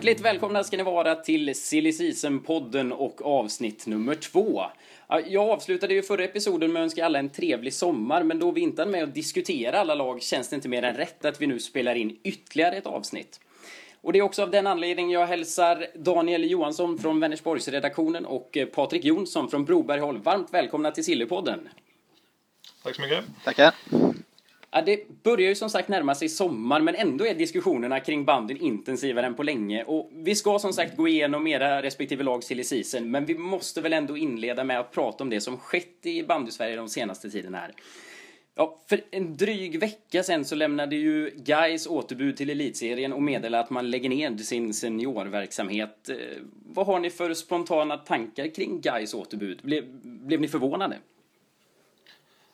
Hjärtligt välkomna ska ni vara till Silly Season-podden och avsnitt nummer två. Jag avslutade ju förra episoden med att önska alla en trevlig sommar, men då vi inte är med att diskutera alla lag känns det inte mer än rätt att vi nu spelar in ytterligare ett avsnitt. Och det är också av den anledningen jag hälsar Daniel Johansson från Vänersborgsredaktionen och Patrik Jonsson från Broberg varmt välkomna till Sillypodden. Tack så mycket. Tackar. Ja, det börjar ju som sagt närma sig sommar, men ändå är diskussionerna kring banden intensivare än på länge. Och vi ska som sagt gå igenom era respektive lags till season, men vi måste väl ändå inleda med att prata om det som skett i bandysverige de senaste tiden här. Ja, för en dryg vecka sedan så lämnade ju Guys återbud till elitserien och meddelade att man lägger ner sin seniorverksamhet. Eh, vad har ni för spontana tankar kring Guys återbud? Blev, blev ni förvånade?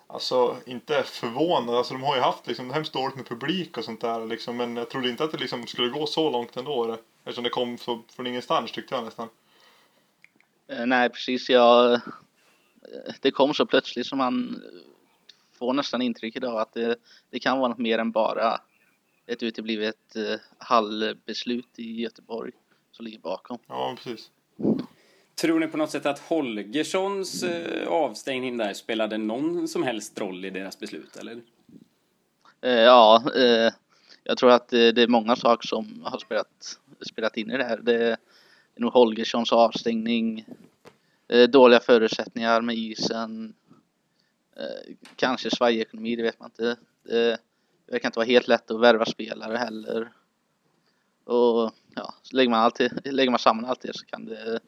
Alltså, inte förvånad. Alltså, de har ju haft liksom, hemskt dåligt med publik och sånt där. Liksom, men jag trodde inte att det liksom skulle gå så långt ändå. Eftersom det kom så från ingenstans tyckte jag nästan. Eh, nej, precis. Jag, eh, det kom så plötsligt som man får nästan intrycket av att det, det kan vara något mer än bara ett uteblivet eh, hallbeslut i Göteborg som ligger bakom. Ja, precis. Tror ni på något sätt att Holgerssons eh, avstängning där spelade någon som helst roll i deras beslut, eller? Eh, ja, eh, jag tror att eh, det är många saker som har spelat, spelat in i det här. Det är nog Holgerssons avstängning, eh, dåliga förutsättningar med isen, eh, kanske svajig ekonomi, det vet man inte. Det verkar inte vara helt lätt att värva spelare heller. Och ja, lägger man, alltid, lägger man samman allt det så kan det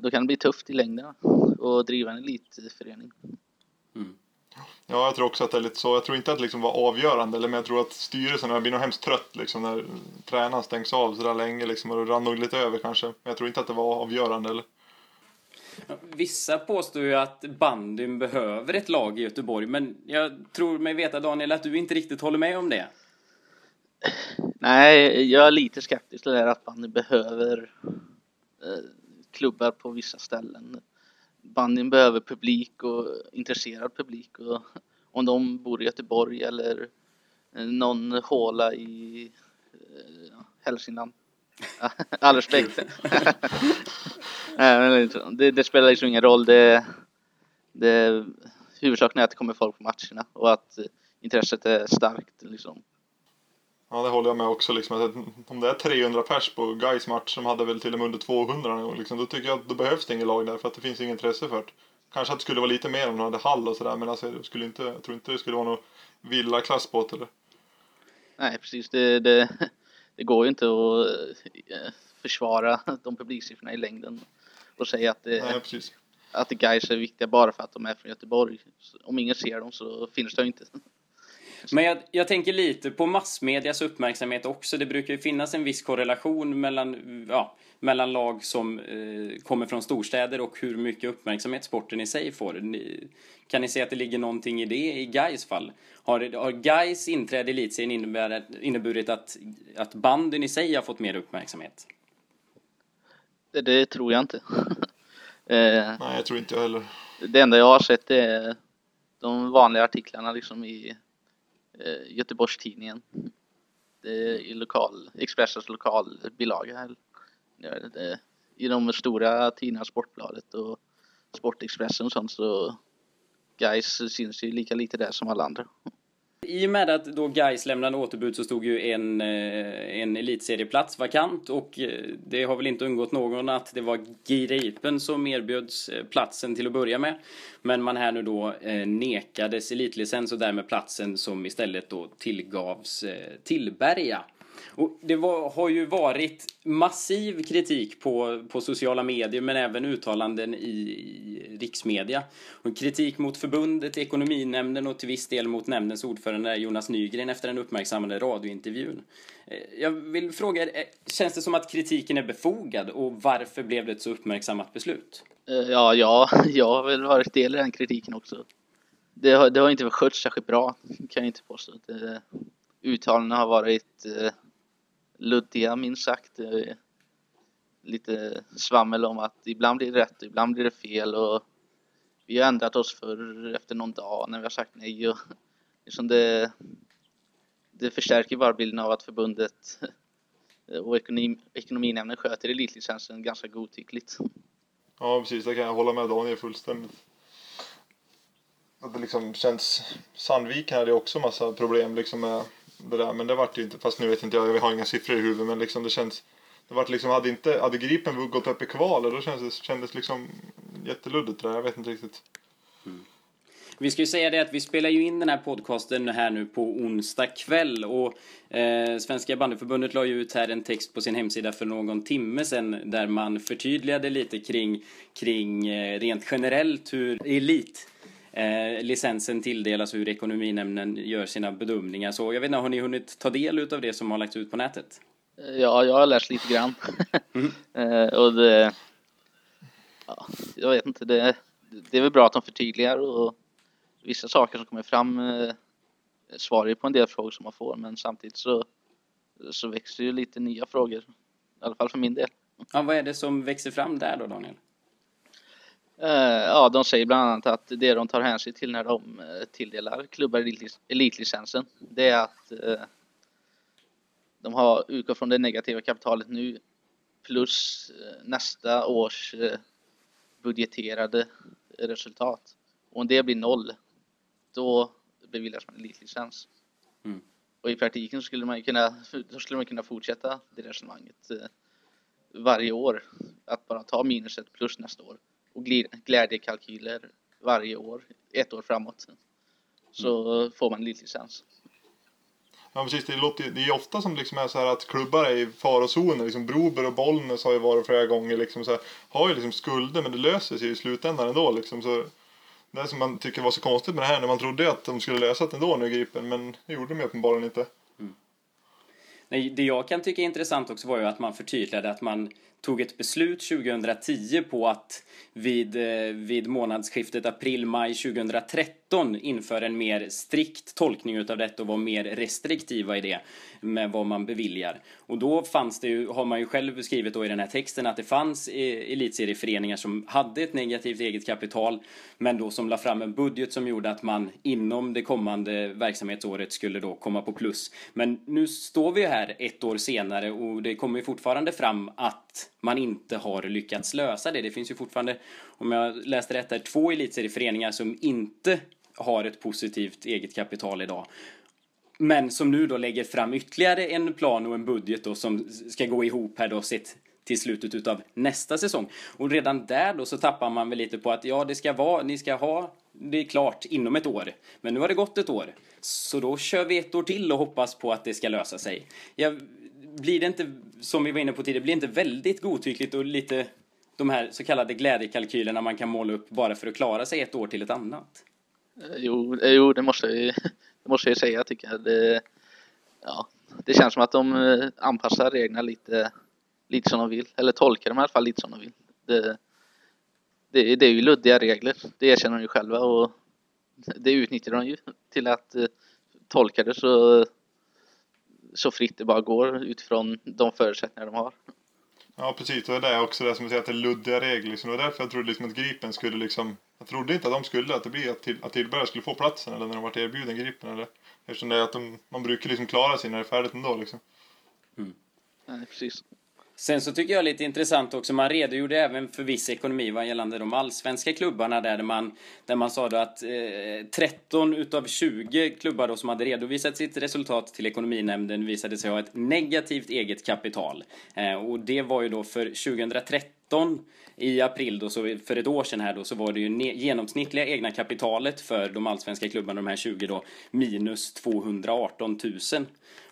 då kan det bli tufft i längden att driva en elitförening. Mm. Ja, jag tror också att det är lite så. Jag tror inte att det liksom var avgörande, men jag tror att styrelsen blir nog hemskt trött liksom, när tränaren stängs av så där länge liksom, och det rann nog lite över kanske. Men jag tror inte att det var avgörande. Eller? Vissa påstår ju att bandyn behöver ett lag i Göteborg, men jag tror mig veta Daniel att du inte riktigt håller med om det. Nej, jag är lite skeptisk till det här att bandyn behöver eh, klubbar på vissa ställen. Bandyn behöver publik och intresserad publik och om de bor i Göteborg eller någon håla i eh, Hälsingland. All respekt. det, det, spelar liksom ingen roll. Det, det, huvudsaken är att det kommer folk på matcherna och att intresset är starkt. Liksom. Ja, det håller jag med också. Liksom, om det är 300 pers på Gais match, som hade väl till och med under 200 och liksom, då tycker jag att då behövs det inget lag där för att det finns inget intresse för det. Kanske att det skulle vara lite mer om de hade hall och sådär, men alltså, jag, skulle inte, jag tror inte det skulle vara någon villaklass på det. Nej, precis. Det, det, det går ju inte att eh, försvara de publiksiffrorna i längden och säga att det, Nej, precis. att Gais är viktiga bara för att de är från Göteborg. Om ingen ser dem så finns de inte. Men jag, jag, tänker lite på massmedias uppmärksamhet också. Det brukar ju finnas en viss korrelation mellan, ja, mellan lag som eh, kommer från storstäder och hur mycket uppmärksamhet sporten i sig får. Ni, kan ni se att det ligger någonting i det i Gais fall? Har, har Gais inträde i elitserien inneburit att, att banden i sig har fått mer uppmärksamhet? Det, det tror jag inte. eh, Nej, jag tror inte jag heller. Det enda jag har sett är de vanliga artiklarna liksom i eh, Göteborgstidningen. Det är i lokal, Expressens lokalbilaga här. Det, I de stora tidningarna, Sportbladet och Sportexpressen och sånt så Guys syns ju lika lite där som alla andra. I och med att då Gais lämnade återbud så stod ju en, eh, en elitserieplats vakant och eh, det har väl inte undgått någon att det var Gripen som erbjöds eh, platsen till att börja med. Men man här nu då nekades elitlicens och därmed platsen som istället då tillgavs Tillberga. Och det var, har ju varit massiv kritik på, på sociala medier men även uttalanden i riksmedia. Och kritik mot förbundet, ekonominämnden och till viss del mot nämndens ordförande Jonas Nygren efter den uppmärksammade radiointervjun. Eh, jag vill fråga er, eh, känns det som att kritiken är befogad och varför blev det ett så uppmärksammat beslut? Eh, ja, ja jag har väl varit del i den kritiken också. Det har, det har inte skötts särskilt bra, kan jag inte påstå. uttalandena har varit luddiga minst sagt. Lite svammel om att ibland blir det rätt, ibland blir det fel och vi har ändrat oss för efter någon dag när vi har sagt nej och liksom det, det förstärker bara bilden av att förbundet och ekonomi, ekonominämnden sköter elitlicensen ganska godtyckligt. Ja, precis. Det kan jag hålla med Daniel fullständigt. Att det liksom känns... Sandviken hade ju också massa problem liksom med det där, men det vart ju inte... Fast nu vet inte jag, vi har inga siffror i huvudet, men liksom det känns... Det vart liksom, hade inte, hade Gripen gått upp i kvalet då kändes det kändes liksom jätteluddigt det där. Jag vet inte riktigt. Mm. Vi ska ju säga det att vi spelar ju in den här podcasten här nu på onsdag kväll och eh, Svenska bandyförbundet la ju ut här en text på sin hemsida för någon timme sedan där man förtydligade lite kring, kring eh, rent generellt hur elit eh, licensen tilldelas och hur ekonominämnden gör sina bedömningar. Så jag vet inte, har ni hunnit ta del av det som har lagts ut på nätet? Ja, jag har läst lite grann. Mm. och det, ja, jag vet inte, det, det är väl bra att de förtydligar och vissa saker som kommer fram eh, svarar ju på en del frågor som man får men samtidigt så, så växer ju lite nya frågor. I alla fall för min del. Ja, vad är det som växer fram där då Daniel? Eh, ja, de säger bland annat att det de tar hänsyn till när de eh, tilldelar klubbar elitlicensen det är att eh, de har utgått från det negativa kapitalet nu plus eh, nästa års eh, budgeterade resultat. Och om det blir noll då beviljas man elitlicens. Mm. Och i praktiken skulle man kunna, skulle man kunna fortsätta det resonemanget eh, varje år. Att bara ta minus ett plus nästa år och glädjekalkyler varje år, ett år framåt. Så mm. får man elitlicens. Ja precis, det, låter, det är ofta som liksom är så här att klubbar är i farozoner. Liksom Broberg och Bollnäs har ju varit flera gånger liksom så här, har ju liksom skulder men det löser sig i slutändan ändå liksom. Så det som man tycker var så konstigt med det här när man trodde att de skulle lösa det ändå nu Gripen men det gjorde de ju uppenbarligen inte. Mm. Nej, det jag kan tycka är intressant också var ju att man förtydligade att man tog ett beslut 2010 på att vid, eh, vid månadsskiftet april-maj 2013 införa en mer strikt tolkning utav detta och vara mer restriktiva i det med vad man beviljar. Och då fanns det ju, har man ju själv skrivit då i den här texten att det fanns eh, elitserieföreningar som hade ett negativt eget kapital men då som la fram en budget som gjorde att man inom det kommande verksamhetsåret skulle då komma på plus. Men nu står vi här ett år senare och det kommer ju fortfarande fram att man inte har lyckats lösa det. Det finns ju fortfarande, om jag läste rätt här, två elitserieföreningar som inte har ett positivt eget kapital idag. Men som nu då lägger fram ytterligare en plan och en budget då som ska gå ihop här då sett till slutet utav nästa säsong. Och redan där då så tappar man väl lite på att ja, det ska vara, ni ska ha det är klart inom ett år. Men nu har det gått ett år. Så då kör vi ett år till och hoppas på att det ska lösa sig. Jag, blir det inte, som vi var inne på tidigare, blir det inte väldigt godtyckligt och lite de här så kallade glädjekalkylerna man kan måla upp bara för att klara sig ett år till ett annat? Eh, jo, eh, jo det måste jag ju, det måste jag säga tycker jag. Det, ja, det känns som att de eh, anpassar reglerna lite, lite som de vill, eller tolkar dem i alla fall lite som de vill. Det, det, det är ju luddiga regler, det erkänner de ju själva och det utnyttjar de ju till att tolka det så så fritt det bara går utifrån de förutsättningar de har. Ja precis, och det är också det som jag säger att det är luddiga regler. Liksom. Det var därför jag trodde liksom att Gripen skulle liksom... Jag trodde inte att de skulle, att det blir att, till, att Tillberga skulle få platsen eller när de varit erbjuden Gripen eller... Eftersom det är att de, man brukar liksom klara sig när det är färdigt ändå liksom. Mm. Nej, precis. Sen så tycker jag lite intressant också, man redogjorde även för viss ekonomi vad gällande de allsvenska klubbarna där man, där man sa då att eh, 13 utav 20 klubbar då som hade redovisat sitt resultat till ekonominämnden visade sig ha ett negativt eget kapital. Eh, och det var ju då för 2013 i april då, så för ett år sedan här då, så var det ju genomsnittliga egna kapitalet för de allsvenska klubbarna, de här 20 då, minus 218 000.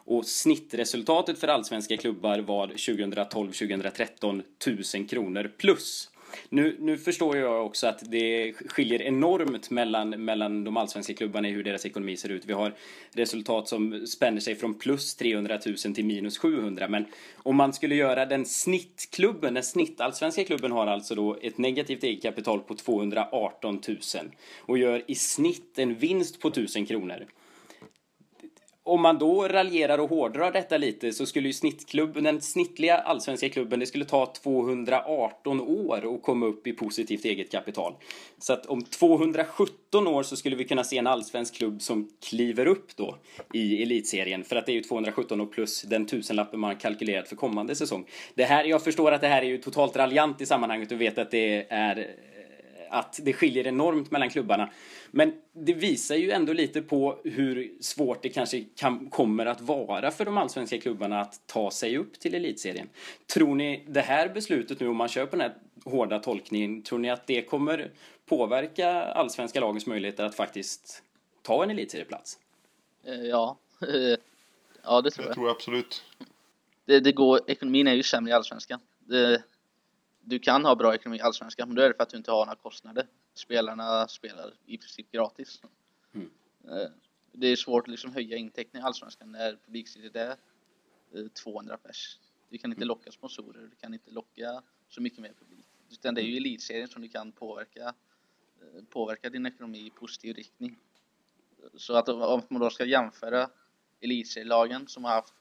Och snittresultatet för allsvenska klubbar var 2012-2013 1000 kronor plus. Nu, nu förstår jag också att det skiljer enormt mellan, mellan de allsvenska klubbarna i hur deras ekonomi ser ut. Vi har resultat som spänner sig från plus 300 000 till minus 700. Men om man skulle göra den snittklubben, den snittallsvenska klubben har alltså då ett negativt eget kapital på 218 000 och gör i snitt en vinst på 1000 kronor om man då raljerar och hårdrar detta lite så skulle ju snittklubben, den snittliga allsvenska klubben, det skulle ta 218 år att komma upp i positivt eget kapital. Så att om 217 år så skulle vi kunna se en allsvensk klubb som kliver upp då i elitserien. För att det är ju 217 år plus den tusenlappen man har kalkylerat för kommande säsong. Det här, jag förstår att det här är ju totalt raljant i sammanhanget och vet att det är att det skiljer enormt mellan klubbarna. Men det visar ju ändå lite på hur svårt det kanske kan, kommer att vara för de allsvenska klubbarna att ta sig upp till elitserien. Tror ni det här beslutet nu, om man kör på den här hårda tolkningen, tror ni att det kommer påverka allsvenska lagens möjligheter att faktiskt ta en elitserieplats? Eh, ja, ja det tror jag. Det tror jag absolut. Det, det går, ekonomin är ju sämre i allsvenskan. Det, du kan ha bra ekonomi i Allsvenskan, men då är det för att du inte har några kostnader. Spelarna spelar i princip gratis. Mm. Eh, det är svårt att liksom höja intäkterna i Allsvenskan när publiksidan är 200 pers. Du kan inte mm. locka sponsorer, du kan inte locka så mycket mer publik. Utan det är ju elitserien som du kan påverka, eh, påverka din ekonomi i positiv riktning. Så att om man då ska jämföra elitserielagen som har haft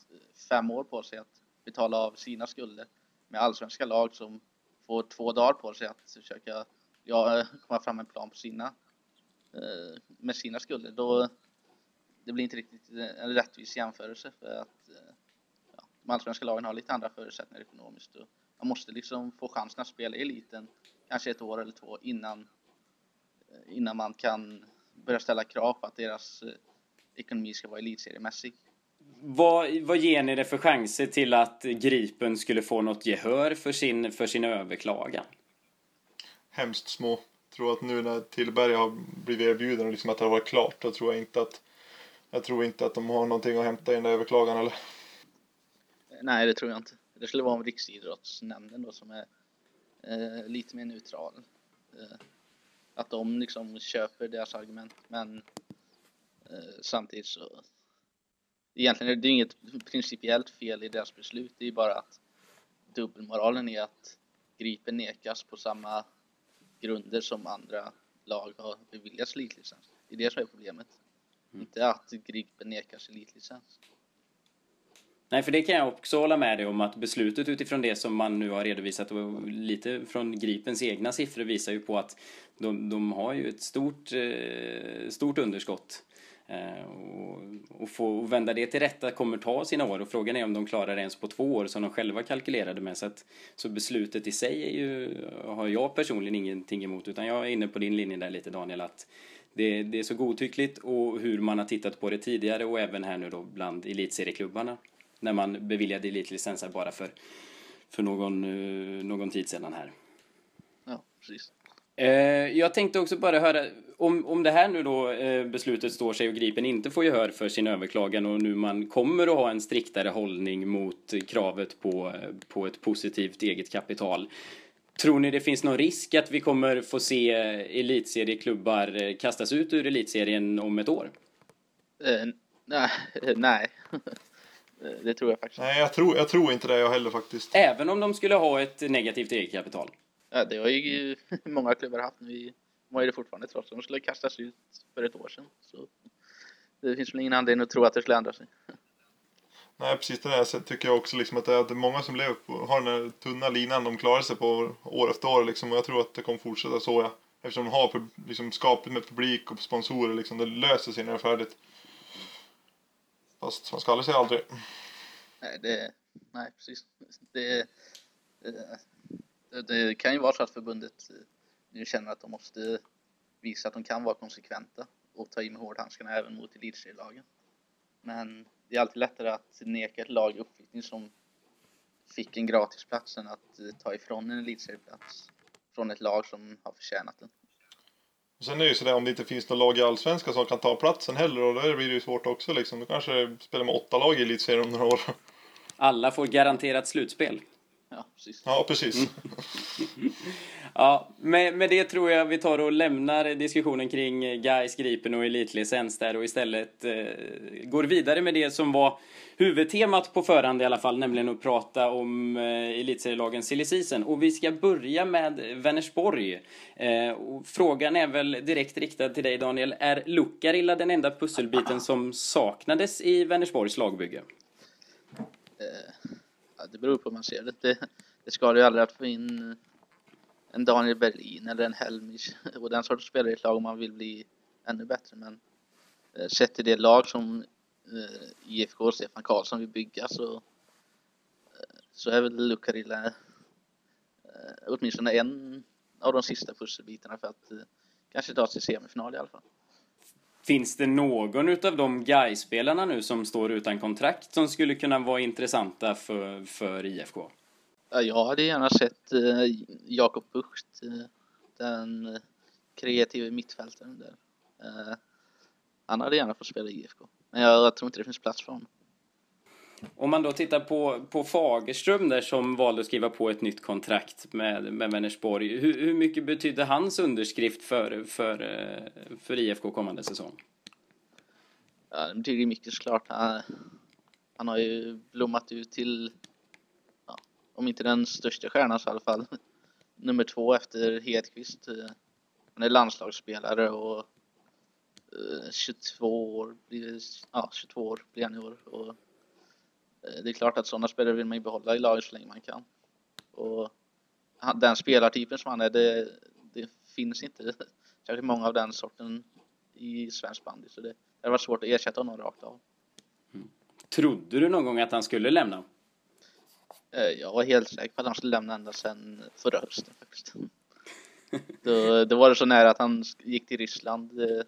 fem år på sig att betala av sina skulder med allsvenska lag som får två dagar på sig att försöka ja, komma fram med en plan på sina, eh, med sina skulder. Då, det blir inte riktigt eh, en rättvis jämförelse för att eh, ja, de allsvenska lagen har lite andra förutsättningar ekonomiskt. Och man måste liksom få chansen att spela i eliten kanske ett år eller två innan, eh, innan man kan börja ställa krav på att deras eh, ekonomi ska vara elitseriemässig. Vad, vad ger ni det för chanser till att Gripen skulle få något gehör för sin, för sin överklagan? Hemskt små. Jag tror att nu när Tillberga har blivit erbjuden och liksom att det har varit klart, då tror jag inte att jag tror inte att de har någonting att hämta i den där överklagan eller? Nej, det tror jag inte. Det skulle vara om Riksidrottsnämnden då som är eh, lite mer neutral. Eh, att de liksom köper deras argument, men eh, samtidigt så egentligen är det inget principiellt fel i deras beslut. Det är bara att dubbelmoralen är att Gripen nekas på samma grunder som andra lag har beviljats elitlicens. Det är det som är problemet. Mm. Inte att Gripen nekas elitlicens. Nej, för det kan jag också hålla med dig om att beslutet utifrån det som man nu har redovisat och lite från Gripens egna siffror visar ju på att de, de har ju ett stort, eh, stort underskott Eh, och, och få vända det till rätta kommer ta sina år och frågan är om de klarar det ens på två år som de själva kalkylerade med. Så, att, så beslutet i sig är ju, har jag personligen ingenting emot utan jag är inne på din linje där lite Daniel att det, det är så godtyckligt och hur man har tittat på det tidigare och även här nu då bland elitserieklubbarna när man beviljade elitlicenser bara för, för någon, eh, någon tid sedan här. Ja, precis. Eh, jag tänkte också bara höra, om, om det här nu då eh, beslutet står sig och Gripen inte får gehör för sin överklagan och nu man kommer att ha en striktare hållning mot kravet på, på ett positivt eget kapital. Tror ni det finns någon risk att vi kommer få se elitserieklubbar eh, kastas ut ur elitserien om ett år? Uh, nej, nej. det tror jag faktiskt Nej, jag tror, jag tror inte det jag heller faktiskt. Även om de skulle ha ett negativt eget kapital? Ja, det har ju många klubbar haft nu. De är det fortfarande trots att de skulle kastas ut för ett år sedan. Så det finns väl ingen anledning att tro att det skulle ändra sig. Nej, precis det där så tycker jag också liksom att det är många som lever på, har den här tunna linan de klarar sig på år efter år liksom. Och jag tror att det kommer fortsätta så ja. Eftersom de har liksom, skapligt med publik och sponsorer liksom. Det löser sig när det är färdigt. Fast man ska aldrig säga aldrig. Nej, det, nej precis. Det, det kan ju vara så att förbundet eh, nu känner att de måste visa att de kan vara konsekventa och ta i med hårdhandskarna även mot elitserielagen. Men det är alltid lättare att neka ett lag uppflyttning som fick en gratisplats än att eh, ta ifrån en elitserieplats från ett lag som har förtjänat den. Sen är det ju sådär om det inte finns något lag i Allsvenskan som kan ta platsen heller och då blir det ju svårt också liksom. Då kanske spelar med åtta lag i elitserien om några år. Alla får garanterat slutspel. Ja, precis. Ja, precis. Ja, med, med det tror jag vi tar och lämnar diskussionen kring eh, Gais, Gripen och Elitlicens där och istället eh, går vidare med det som var huvudtemat på förhand i alla fall, nämligen att prata om eh, elitserielagen silly season. Och vi ska börja med Vänersborg. Eh, frågan är väl direkt riktad till dig Daniel. Är Lukarilla den enda pusselbiten som saknades i Vänersborgs lagbygge? Eh, ja, det beror på hur man ser det. Det, det skadar ju aldrig att få in eh, en Daniel Berlin eller en Helmich och den sortens spelare i ett lag om man vill bli ännu bättre. Men eh, sett till det lag som eh, IFK och Stefan Karlsson vill bygga så, eh, så är väl Lucarilla eh, åtminstone en av de sista pusselbitarna för att eh, kanske ta sig till semifinal i alla fall. Finns det någon utav de Gais-spelarna nu som står utan kontrakt som skulle kunna vara intressanta för, för IFK? Ja, jag hade gärna sett eh, Jakob Bucht, eh, den kreativa mittfältaren där. Eh, han hade gärna fått spela i IFK, men jag, tror inte det finns plats för honom. Om man då tittar på, på Fagerström där som valde att skriva på ett nytt kontrakt med, med Vänersborg. Hur, hur mycket betydde hans underskrift för, för, för IFK kommande säsong? Ja, det betyder mycket såklart. Han, han har ju blommat ut till, om inte den största stjärnan så i alla fall nummer två efter Hedqvist. Eh, han är landslagsspelare och eh, 22 år blir, ja, 22 år blir han i år. Och, eh, det är klart att sådana spelare vill man ju behålla i laget så länge man kan. Och den spelartypen som han är, det, det finns inte särskilt många av den sorten i svensk bandy. Så det, det har varit svårt att ersätta honom rakt av. Mm. Trodde du någon gång att han skulle lämna? Eh, Jag var helt säker på att han skulle lämna ända sedan förra hösten faktiskt. Då, då var det så nära att han gick till Ryssland. Eh,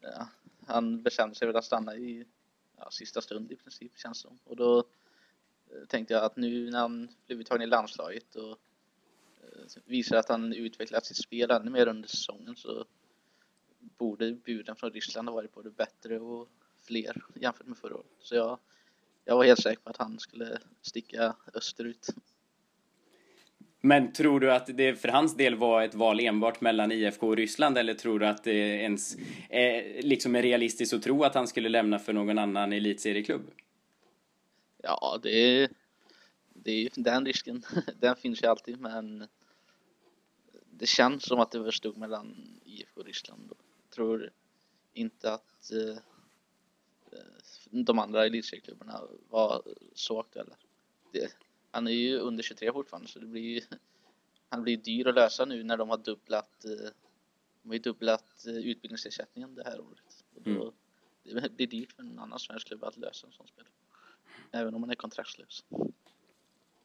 Ja, han bestämde sig väl att stanna i ja, sista stund i princip känns det som. Och då eh, tänkte jag att nu när han blivit tagen i landslaget och visar att han utvecklat sitt spel ännu mer under säsongen så borde buden från Ryssland ha varit både bättre och fler jämfört med förra året. Så jag, jag var helt säker på att han skulle sticka österut. Men tror du att det för hans del var ett val enbart mellan IFK och Ryssland eller tror du att det ens är, liksom är realistiskt att tro att han skulle lämna för någon annan elitserieklubb? Ja, det det är ju den risken. Den finns ju alltid, men det känns som att det stod mellan IFK och Ryssland. Jag tror inte att eh, de andra elitserieklubbarna var så aktuella. Det, han är ju under 23 fortfarande, så det blir ju, han blir dyr att lösa nu när de har dubblat, eh, de har dubblat eh, utbildningsersättningen det här året. Då, Det blir dyrt för en annan svensk klubb att lösa en sån spelare. Även om man är kontraktslös.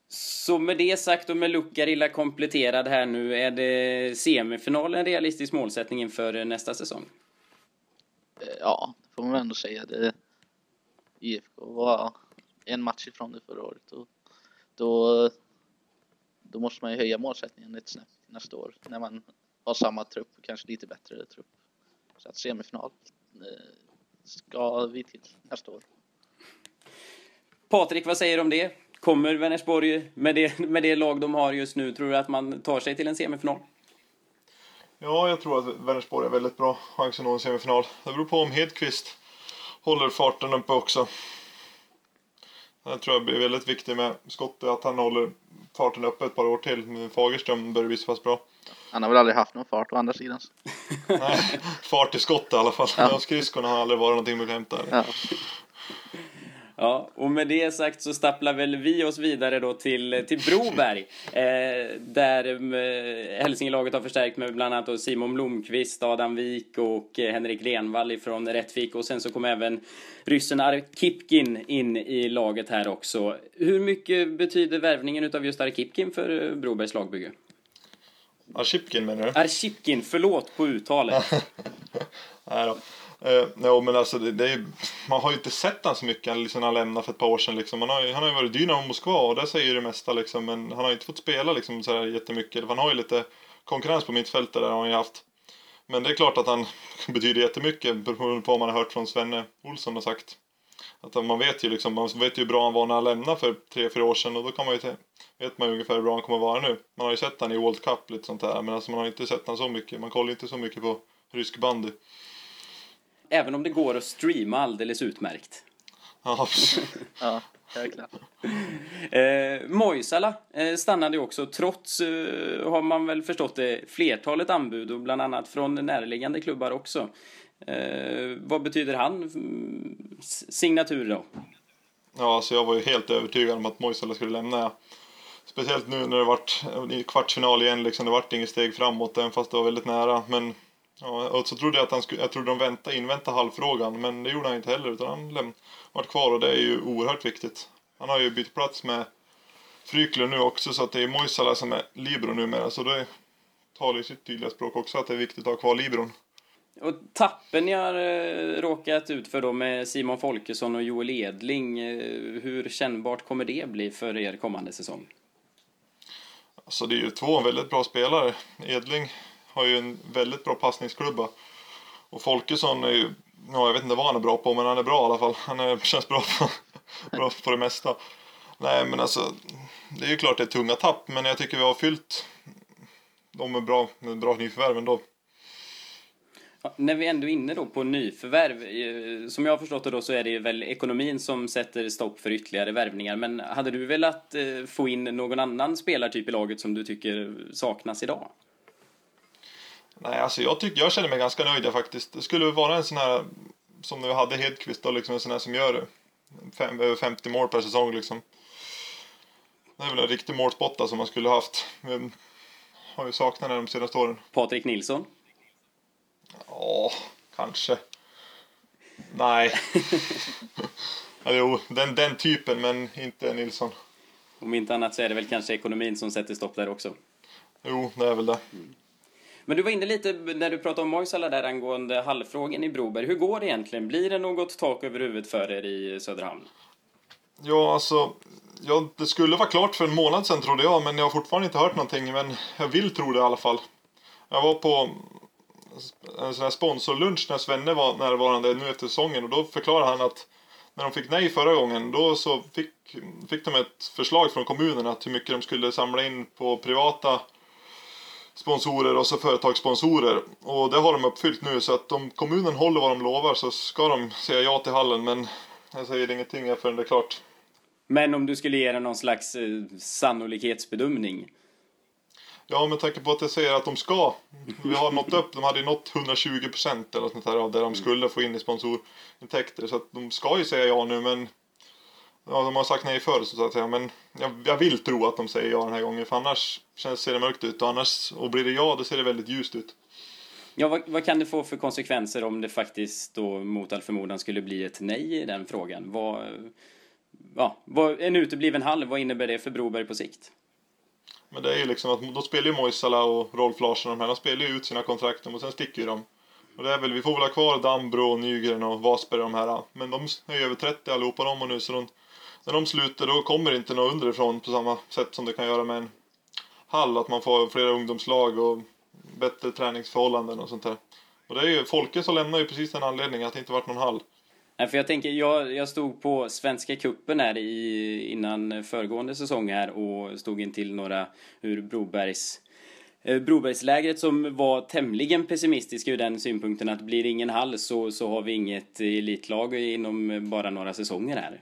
Så med det sagt och med Lukarilla kompletterad här nu, är det semifinal en realistisk målsättning inför nästa säsong? Eh, Ja, får man ändå säga. Det, IFK var en match ifrån det förra året och då, då måste man ju höja målsättningen ett snäpp till nästa år när man har samma trupp och kanske lite bättre trupp. Så att semifinal eh, ska vi till nästa år. Patrik, vad säger du om det? Kommer Vänersborg med det, med det lag de har just nu, tror du att man tar sig till en semifinal? Ja, jag tror att Vänersborg är väldigt bra chans att nå en semifinal. Det beror på om Hedqvist håller farten uppe också. Det tror jag blir väldigt viktigt med Skotte, att han håller farten uppe ett par år till. Men Fagerström börjar bli så pass bra. Han har väl aldrig haft någon fart å andra sidan. Nej, fart i skott i alla fall. Ja. Skridskorna har aldrig varit någonting bekvämt där. Ja. Ja, och med det sagt så stapplar väl vi oss vidare då till, till Broberg. Eh, där eh, Hälsingelaget har förstärkt med bland annat Simon Blomqvist, Adam Wik och eh, Henrik Renvall ifrån Rättvik. Och sen så kom även ryssen Arkipkin in i laget här också. Hur mycket betyder värvningen utav just Arkipkin för eh, Brobergs lagbygge? Arshipkin menar du? Arkipkin, förlåt på uttalet. Nej då. Eh, jo, men alltså det, det är man har ju inte sett han så mycket liksom, han lämnade för ett par år sedan. Liksom. Han, har, ju- han har ju varit Dynamo Moskva och där säger ju det mesta liksom. Men han har ju inte fått spela liksom, så här jättemycket. Han har ju lite konkurrens på mittfältet där har han ju haft. Men det är klart att han betyder jättemycket beroende på vad man har hört från Svenne Olsson och sagt. Att man vet ju liksom, man vet ju hur bra han var när han lämnade för tre, fyra år sedan och då kan man ju te- vet man ju ungefär hur bra han kommer vara nu. Man har ju sett han i World Cup lite sånt där, men alltså man har inte sett han så mycket. Man kollar inte så mycket på rysk bandy. Även om det går att streama alldeles utmärkt. Ja, Ja, jäklar. Eh, Moisala eh, stannade också trots, eh, har man väl förstått det, flertalet anbud och bland annat från närliggande klubbar också. Eh, vad betyder han mm, signatur då? ja alltså jag var ju helt övertygad om att Moisala skulle lämna. Speciellt nu när det vart i kvartsfinal igen liksom. Det vart inget steg framåt, även fast det var väldigt nära. Men ja, och så trodde jag att han skulle, jag trodde de väntade, inväntade halvfrågan, men det gjorde han inte heller. Utan han läm- vart kvar och det är ju oerhört viktigt. Han har ju bytt plats med Fryklund nu också, så att det är Moisala som är libero numera. Så det talar ju sitt tydliga språk också att det är viktigt att ha kvar liberon. Och tappen ni har eh, råkat ut för då med Simon Folkesson och Joel Edling, eh, hur kännbart kommer det bli för er kommande säsong? Alltså det är ju två väldigt bra spelare. Edling har ju en väldigt bra passningsklubba. Och Folkesson är ju, ja jag vet inte vad han är bra på men han är bra i alla fall. Han är, känns bra på, bra på det mesta. Nej men alltså, det är ju klart det är tunga tapp men jag tycker vi har fyllt dem med bra, med bra nyförvärv ändå. Ja, när vi ändå är inne då på nyförvärv, eh, som jag har förstått det då så är det väl ekonomin som sätter stopp för ytterligare värvningar. Men hade du velat eh, få in någon annan spelartyp i laget som du tycker saknas idag? Nej alltså jag tycker, jag känner mig ganska nöjd faktiskt. Det skulle vara en sån här, som när vi hade Hedqvist då liksom en sån här som gör fem, över 50 mål per säsong liksom. Det är väl en riktig målspotta som man skulle haft. Men har ju saknat den de senaste åren. Patrik Nilsson? Ja, kanske. Nej. ja, jo, den, den typen, men inte Nilsson. Om inte annat så är det väl kanske ekonomin som sätter stopp där också. Jo, det är väl det. Men du var inne lite när du pratade om Moisala där angående hallfrågan i Broberg. Hur går det egentligen? Blir det något tak över huvudet för er i Söderhamn? Ja, alltså. Ja, det skulle vara klart för en månad sedan trodde jag, men jag har fortfarande inte hört någonting. Men jag vill tro det i alla fall. Jag var på en sån här sponsorlunch när Svenne var närvarande nu efter säsongen och då förklarade han att när de fick nej förra gången då så fick, fick de ett förslag från kommunen att hur mycket de skulle samla in på privata sponsorer och så företagssponsorer. Och det har de uppfyllt nu så att om kommunen håller vad de lovar så ska de säga ja till hallen men jag säger ingenting förrän det är klart. Men om du skulle ge den någon slags eh, sannolikhetsbedömning? Ja, med tanke på att jag säger att de ska. Vi har nått upp, de hade ju nått 120 procent eller sånt här av det de skulle få in i sponsorintäkter. Så att de ska ju säga ja nu men Ja, de har sagt nej förr så att säga. Men jag, jag vill tro att de säger ja den här gången för annars känns, ser det mörkt ut. Och, annars, och blir det ja då ser det väldigt ljust ut. Ja, vad, vad kan det få för konsekvenser om det faktiskt då mot all förmodan skulle bli ett nej i den frågan? Vad, ja, vad, en utebliven hall, vad innebär det för Broberg på sikt? Men det är ju liksom att då spelar ju Moisala och Rolf Larsson de här. De spelar ju ut sina kontrakt och sen sticker ju de. Och det är väl, vi får väl ha kvar Dambro, Nygren och Wasberg de här. Men de är ju över 30 allihopa de och nu så de, när de slutar då kommer det inte något underifrån på samma sätt som det kan göra med en hall. Att man får flera ungdomslag och bättre träningsförhållanden och sånt där. Och det är ju, Folke så lämnar ju precis den anledningen att det inte varit någon hall. Nej, för jag tänker, jag, jag stod på Svenska Kuppen här i, innan föregående säsong här och stod in till några ur Brobergs eh, Brobergslägret som var tämligen pessimistiska ur den synpunkten att blir det ingen hall så, så har vi inget elitlag inom bara några säsonger här.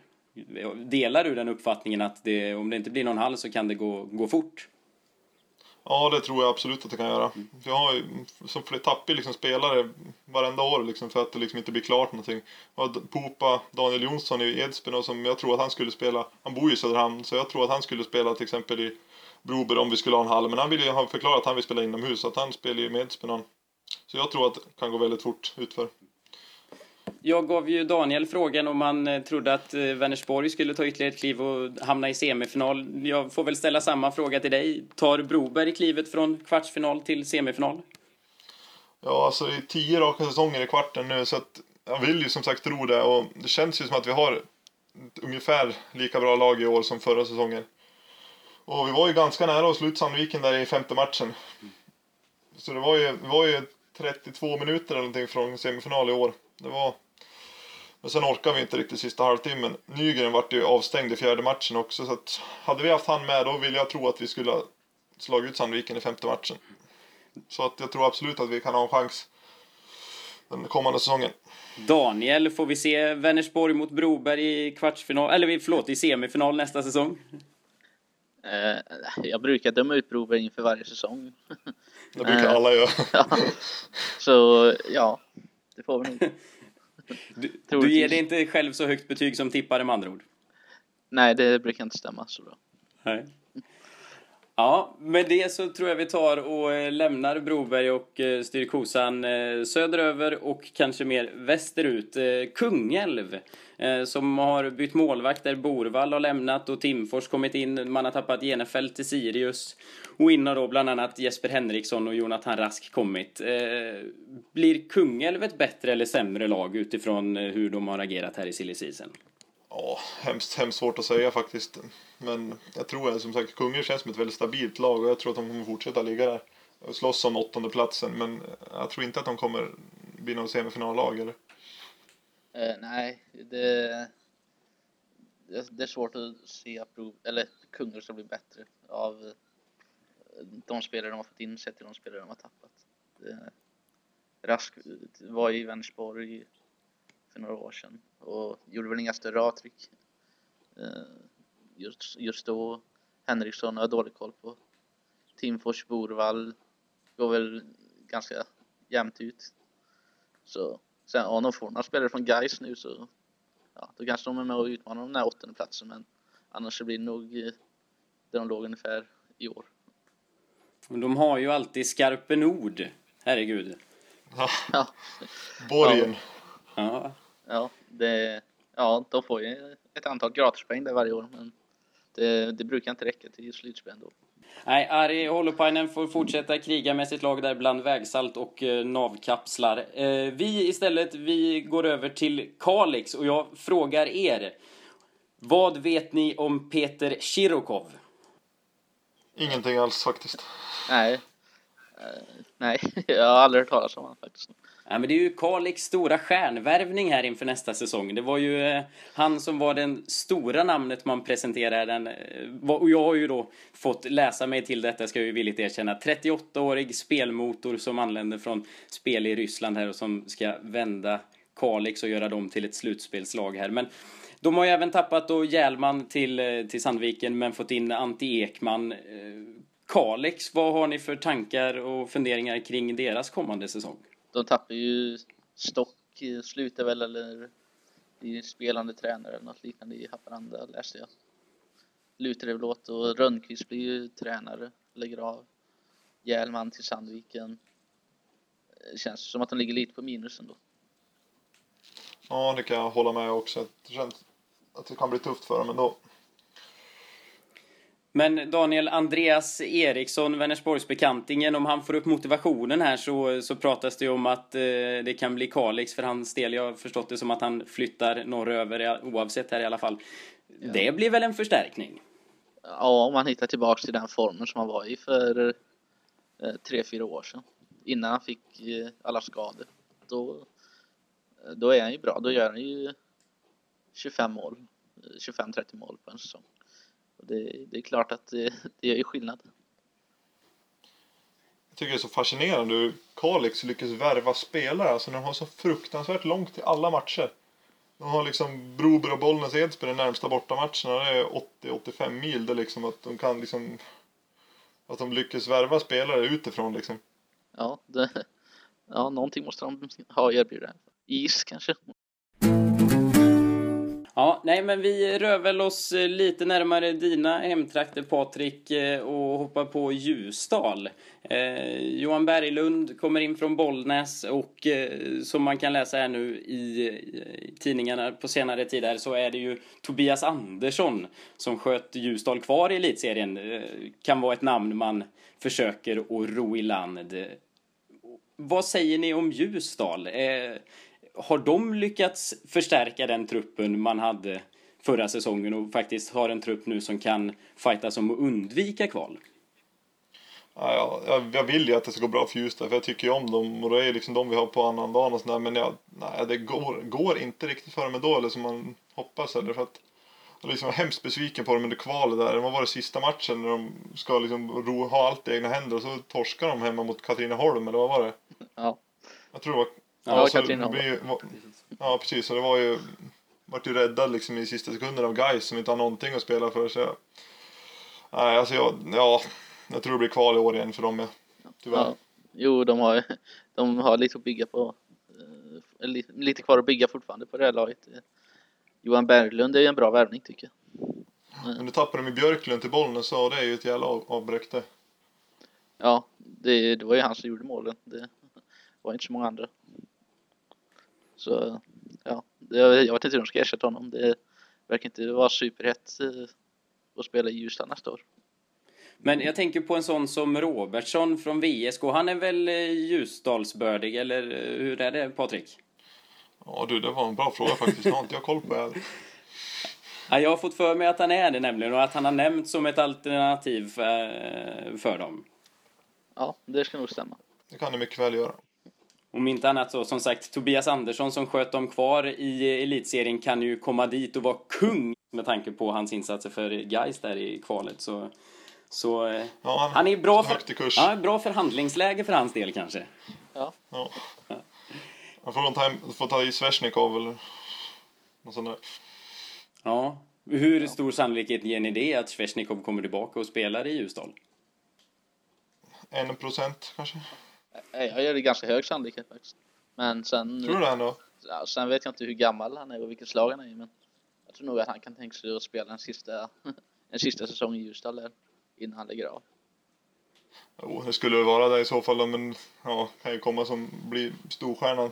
Delar du den uppfattningen att det, om det inte blir någon hall så kan det gå, gå fort? Ja, det tror jag absolut att det kan göra. Jag har ju som tappar liksom spelare varenda år liksom för att det liksom inte blir klart någonting. Har Popa, Daniel Jonsson i Edsbyn och som jag tror att han skulle spela. Han bor ju i Söderhamn så jag tror att han skulle spela till exempel i Broberg om vi skulle ha en hall. Men han vill ju ha förklarat att han vill spela inomhus så att han spelar ju med Edsbyn. Så jag tror att det kan gå väldigt fort utför. Jag gav ju Daniel frågan om han eh, trodde att eh, Vänersborg skulle ta ytterligare ett kliv och hamna i semifinal. Jag får väl ställa samma fråga till dig. Tar Broberg klivet från kvartsfinal till semifinal? Ja, alltså det är tio raka säsonger i kvarten nu så att jag vill ju som sagt tro det och det känns ju som att vi har ett ungefär lika bra lag i år som förra säsongen. Och vi var ju ganska nära att sluta Sandviken där i femte matchen. Så det var ju, det var ju 32 minuter eller någonting från semifinal i år. Det var, men sen orkar vi inte riktigt sista halvtimmen. Nygren vart ju avstängd i fjärde matchen också så att hade vi haft han med då vill jag tro att vi skulle ha slagit ut Sandviken i femte matchen. Så att jag tror absolut att vi kan ha en chans den kommande säsongen. Daniel, får vi se Vänersborg mot Broberg i kvartsfinal, eller förlåt, i semifinal nästa säsong? Eh, jag brukar döma ut Broberg inför varje säsong. Det brukar alla göra. ja. Så ja, det får vi nog. Du, du ger dig inte själv så högt betyg som tippare med andra ord? Nej, det brukar inte stämma så bra. Nej. Ja, med det så tror jag vi tar och eh, lämnar Broberg och eh, styr kosan eh, söderöver och kanske mer västerut. Kungälv som har bytt målvakt där Borvall har lämnat och Timfors kommit in. Man har tappat Genefelt till Sirius. Och in har då bland annat Jesper Henriksson och Jonathan Rask kommit. Blir Kungälv ett bättre eller sämre lag utifrån hur de har agerat här i silly season? Ja, hemskt, hemskt svårt att säga faktiskt. Men jag tror som sagt Kungälv känns som ett väldigt stabilt lag och jag tror att de kommer fortsätta ligga där och slåss om åttonde platsen Men jag tror inte att de kommer bli någon semifinallag eller? Eh, nej, det, det är svårt att se att eller Kungälv ska bli bättre av de spelare de har fått in sett till de spelare de har tappat. Det, Rask var i Vänersborg för några år sedan och gjorde väl inga större avtryck. Eh, just, just då, Henriksson har jag dålig koll på. Timfors, Borvall går väl ganska jämnt ut. Så sen om de får några spelare från Gais nu så ja, då kanske de är med och utmanar den här åttonde platsen men annars så blir det nog eh, där de låg ungefär i år. De har ju alltid Skarpen Ord, herregud. Ja. Borgen. Ja. Ja, det, ja, de får ju ett antal gratispoäng där varje år, men det, det brukar inte räcka till slutspel då. Nej, Ari Holopainen får fortsätta kriga med sitt lag där bland vägsalt och eh, navkapslar. Eh, vi istället, vi går över till Kalix och jag frågar er. Vad vet ni om Peter Shirokov? Ingenting alls faktiskt. Nej. Uh, nej, jag har aldrig hört talas om honom faktiskt. Ja, men det är ju Kalix stora stjärnvärvning här inför nästa säsong. Det var ju eh, han som var den stora namnet man presenterade. Den, eh, och jag har ju då fått läsa mig till detta, ska jag ju villigt erkänna. 38-årig spelmotor som anländer från spel i Ryssland här och som ska vända Kalix och göra dem till ett slutspelslag här. Men de har ju även tappat då Hjälman till, eh, till Sandviken men fått in Antti Ekman. Eh, Kalix, vad har ni för tankar och funderingar kring deras kommande säsong? De tappar ju Stock, slutar väl eller blir spelande tränare eller något liknande i Haparanda läste jag. Lutar det väl åt och Rönnqvist blir ju tränare, lägger av. Hjälman till Sandviken. Det känns som att de ligger lite på minus ändå. Ja, det kan jag hålla med också. Det känns att det kan bli tufft för dem ändå. Men Daniel, Andreas Eriksson, Vänersborgsbekantingen, om han får upp motivationen här så, så pratas det ju om att eh, det kan bli Kalix för hans del. Jag har förstått det som att han flyttar norröver oavsett här i alla fall. Ja. Det blir väl en förstärkning? Ja, om han hittar tillbaks till den formen som han var i för eh, tre, fyra år sedan. Innan han fick eh, alla skador. Då, då är han ju bra. Då gör han ju 25 mål. 25-30 mål på en säsong. Det, det, är klart att det, det gör ju skillnad. Jag tycker det är så fascinerande hur Kalix lyckas värva spelare. Alltså de har så fruktansvärt långt till alla matcher. De har liksom Broberg och Bollnäs Edsbyn de närmsta bortamatcherna. Det är 80-85 mil. Det liksom att de kan liksom... Att de lyckas värva spelare utifrån liksom. Ja, det, ja någonting måste de ha att erbjuda. Is kanske? Ja, nej men vi rör väl oss eh, lite närmare dina hemtrakter Patrik eh, och hoppar på Ljusdal. Eh, Johan Berglund kommer in från Bollnäs och eh, som man kan läsa här nu i, i tidningarna på senare tid här så är det ju Tobias Andersson som sköt Ljusdal kvar i elitserien. Eh, kan vara ett namn man försöker att ro i land. Vad säger ni om Ljusdal? Eh, har de lyckats förstärka den truppen man hade förra säsongen och faktiskt har en trupp nu som kan fightas om att undvika kval? Ja, jag, jag vill ju att det ska gå bra för Ljusdal för jag tycker ju om dem och det är liksom de vi har på annandagen och sådär men jag, nej, det går, går inte riktigt för dem då eller som man hoppas eller för att jag liksom hemskt besviken på dem under kvalet där. Vad var det sista matchen när de ska liksom ro, ha allt i egna händer och så torskar de hemma mot Katrineholm eller vad var det? Ja. Jag tror det var... Ja, så blir ju- Ja precis, och det var ju... Vart ju räddad liksom i sista sekunden av guys som inte har någonting att spela för så jag, Nej alltså jag, ja, jag tror det blir kval i år igen för dem ja. Tyvärr. Ja. Jo, de har, de har lite att bygga på. eh, li- Lite kvar att bygga fortfarande på det här laget. Eh, Johan Berglund är ju en bra värvning tycker jag. Men nu tappar de i Björklund till Bollnäs så det är ju ett jävla av- avbräck det. Ja, det, det var ju han som gjorde målen. Det var inte så många andra. Så ja, jag vet inte hur de ska ersätta honom. Det verkar inte vara superhett eh, att spela i Ljusdal nästa år. Men jag tänker på en sån som Robertsson från VSK. Han är väl eh, Ljusdalsbördig, eller eh, hur är det Patrik? Ja du, det var en bra fråga faktiskt. Det har inte jag koll på heller. Ja, jag har fått för mig att han är det nämligen och att han har nämnts som ett alternativ för, för dem. Ja, det ska nog stämma. Det kan det mycket väl göra. Om inte annat så, som sagt, Tobias Andersson som sköt dem kvar i elitserien kan ju komma dit och vara kung med tanke på hans insatser för Gais där i kvalet. Så, så eh, Ja, han, är bra, för, ja, bra förhandlingsläge för hans del kanske. Ja, Ja. Han får nog ta, får ta i Svesjnikov eller något sånt där. Ja. Hur stor sannolikhet ger ni det att Svesjnikov kommer tillbaka och spelar i Ljusdal? En procent kanske? Eh, jag gör det ganska hög sannolikhet faktiskt. Men sen, Tror du det ändå? ja, sen vet jag inte hur gammal han är och vilket slag han är i. Men jag tror nog att han kan tänka sig att spela en sista, en sista säsong i Ljusdal innan han lägger av. Jo, det skulle väl vara det i så fall men ja, kan ju komma som bli storstjärnan.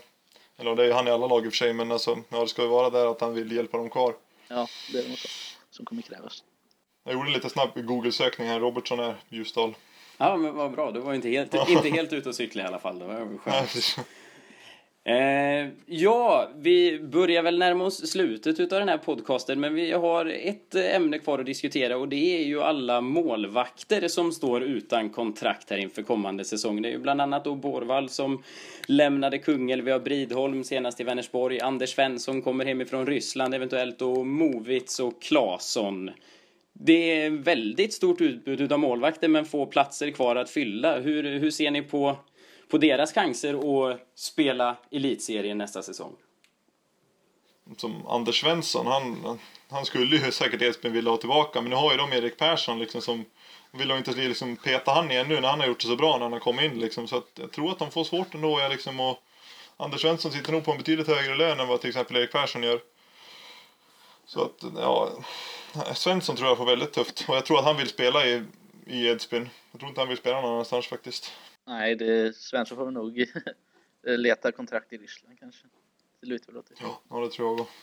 Eller det är ju han i alla lag i och för sig, men alltså, ja, det ska ju vara där att han vill hjälpa dem kvar. Ja, det är nog så som kommer krävas. Jag gjorde lite snabb Google-sökning här. Robertson är Ljusdal. Ja, men vad bra. Du var inte helt, inte helt ute och cykla i alla fall. Det var skönt. Eh, ja, vi börjar väl närma oss slutet utav den här podcasten, men vi har ett eh, ämne kvar att diskutera och det är ju alla målvakter som står utan kontrakt här inför kommande säsong. Det är ju bland annat då Borvall som lämnade Kungälv, vi har Bridholm senast i Vänersborg, Anders Svensson kommer hemifrån Ryssland eventuellt och Movits och Claesson. Det är väldigt stort utbud av målvakter men få platser kvar att fylla. Hur, hur ser ni på på deras chanser att spela elitserien nästa säsong. Som Anders Svensson, han, han skulle ju säkert Edsbyn vilja ha tillbaka, men nu har ju de Erik Persson liksom som vill de inte liksom peta han igen nu när han har gjort det så bra när han har kommit in liksom. Så att jag tror att de får svårt ändå. Jag liksom, och Anders Svensson sitter nog på en betydligt högre lön än vad till exempel Erik Persson gör. Så att, ja. Svensson tror jag får väldigt tufft. Och jag tror att han vill spela i, i Edsbyn. Jag tror inte han vill spela någon annanstans faktiskt. Nej, det, Svensson får nog leta kontrakt i Ryssland kanske. Det lutar väl åt det. Ja, det tror jag också.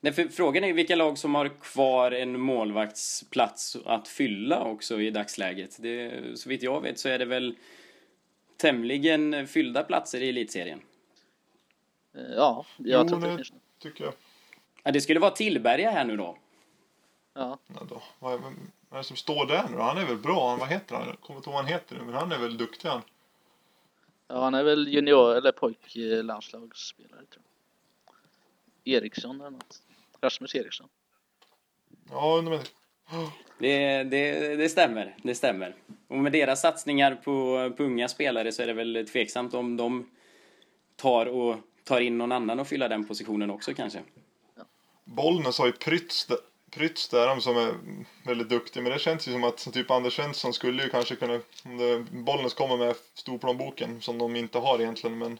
Nej, för frågan är vilka lag som har kvar en målvaktsplats att fylla också i dagsläget. Det, så vitt jag vet så är det väl tämligen fyllda platser i elitserien. Eh, Ja, jag Jo, tror det- det. Tycker jag. Ja, det skulle vara Tillberga här nu då. Ja, Ja, då. Vad, är, vem är det som står där nu? Han är väl bra? Han, vad heter han? Jag kommer inte ihåg vad han heter nu, men han är väl duktig han. ja han är väl junior eller pojklandslagsspelare tror jag. Eriksson eller något. Rasmus Eriksson. Ja, undrar men, Det, det, det stämmer, det stämmer. Och med deras satsningar på, på unga spelare så är det väl tveksamt om de tar, och, tar in någon annan och fylla den positionen också kanske. Bollnäs har ju Prytz, Prytz där som är väldigt duktig. Men det känns ju som att typ Anders Svensson skulle ju kanske kunna... Bollnäs kommer med storplånboken som de inte har egentligen. Men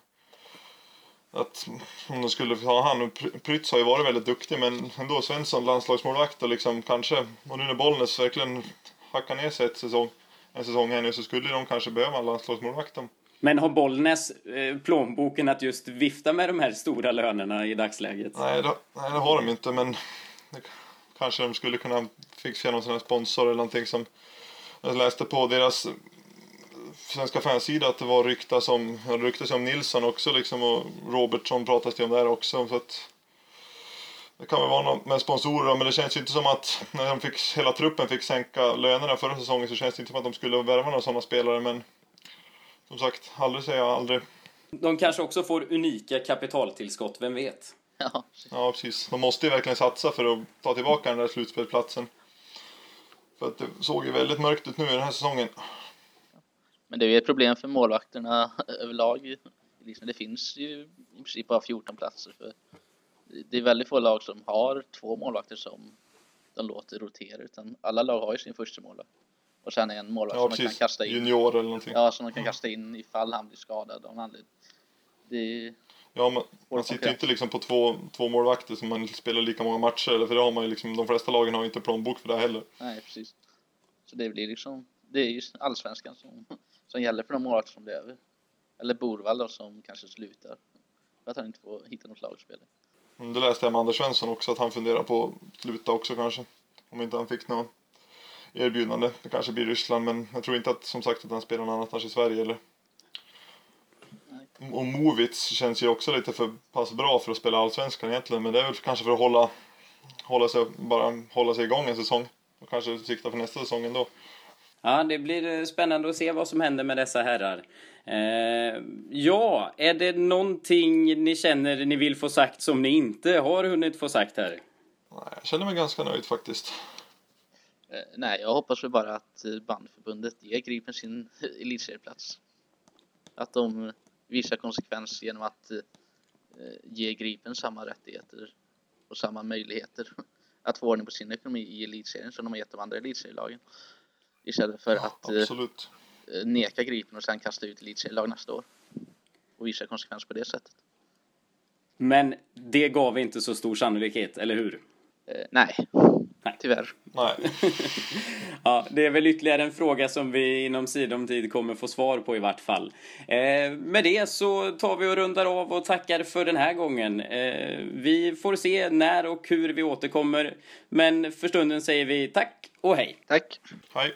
att om de skulle ha han Prytz har ju varit väldigt duktig men ändå Svensson landslagsmålvakt och liksom kanske och nu när Bollnäs verkligen hackar ner sig ett säsong, en säsong här nu så skulle de kanske behöva en landslagsmålvakt. Men har Bollnäs eh, plånboken att just vifta med de här stora lönerna i dagsläget? Nej, det, nej, det har de inte, men kanske de skulle kunna fixa någon sån här sponsor eller någonting som jag läste på deras eh, svenska fansida att det var ryktas om, ryktas om Nilsson också liksom och Robertson pratas det om där också så att det kan väl vara något med sponsorer då, men det känns ju inte som att när de fick, hela truppen fick sänka lönerna förra säsongen så känns det inte som att de skulle värva några sådana spelare men som sagt, aldrig säger jag aldrig. De kanske också får unika kapitaltillskott, vem vet? Ja, Ja, precis. De måste ju verkligen satsa för att ta tillbaka den där slutspelsplatsen. För att det såg ju väldigt mörkt ut nu i den här säsongen. men det är ju ett problem för målvakterna överlag. Liksom, det finns ju i princip bara 14 platser. För det är väldigt få lag som har två målvakter som de låter rotera. Utan alla lag har ju sin första målvakt. Och sen en målvakt Ja, som de kan precis. kasta in. Junior eller någonting. Ja, som de kan kasta in ifall han blir skadad av någon anledning. Det, Ja, man, man sitter ju inte liksom på två, två målvakter som man spelar lika många matcher. Eller för det har man ju liksom, de flesta lagen har ju inte plånbok för det heller. nej, precis. Så det blir liksom, det är ju allsvenskan som, som gäller för de målvakter som blir över. Eller Borvall då, som kanske slutar. För att han inte får hitta något lagspel. Det läste jag med Anders Svensson också, att han funderar på att sluta också kanske. Om inte han fick något erbjudande. Det kanske blir Ryssland, men jag tror inte att, som sagt, att han spelar något annat kanske i Sverige eller... Och Movits känns ju också lite för pass bra för att spela Allsvenskan egentligen, men det är väl kanske för att hålla, hålla, sig, bara hålla sig igång en säsong. Och kanske sikta för nästa säsong ändå. Ja, det blir eh, spännande att se vad som händer med dessa herrar. Eh, ja, är det någonting ni känner ni vill få sagt som ni inte har hunnit få sagt här? Nej, jag känner mig ganska nöjd faktiskt. Eh, nej, jag hoppas väl bara att eh, bandförbundet ger Gripen sin elitserieplats. Att de visar konsekvens genom att eh, ge Gripen samma rättigheter och samma möjligheter att få ordning på sin ekonomi i elitserien som de har gett de andra elitserielagen. Istället för att eh, Absolut. eh, neka Gripen och sen kasta ut elitserielag nästa år. Och visa konsekvens på det sättet. Men det gav inte så stor sannolikhet, eller hur? Eh, nej, Nej. tyvärr. Nej. Ja, det är väl ytterligare en fråga som vi inom sidom tid kommer få svar på i vart fall. Eh, med det så tar vi och rundar av och tackar för den här gången. Eh, vi får se när och hur vi återkommer. Men för stunden säger vi tack och hej! Tack! Hej.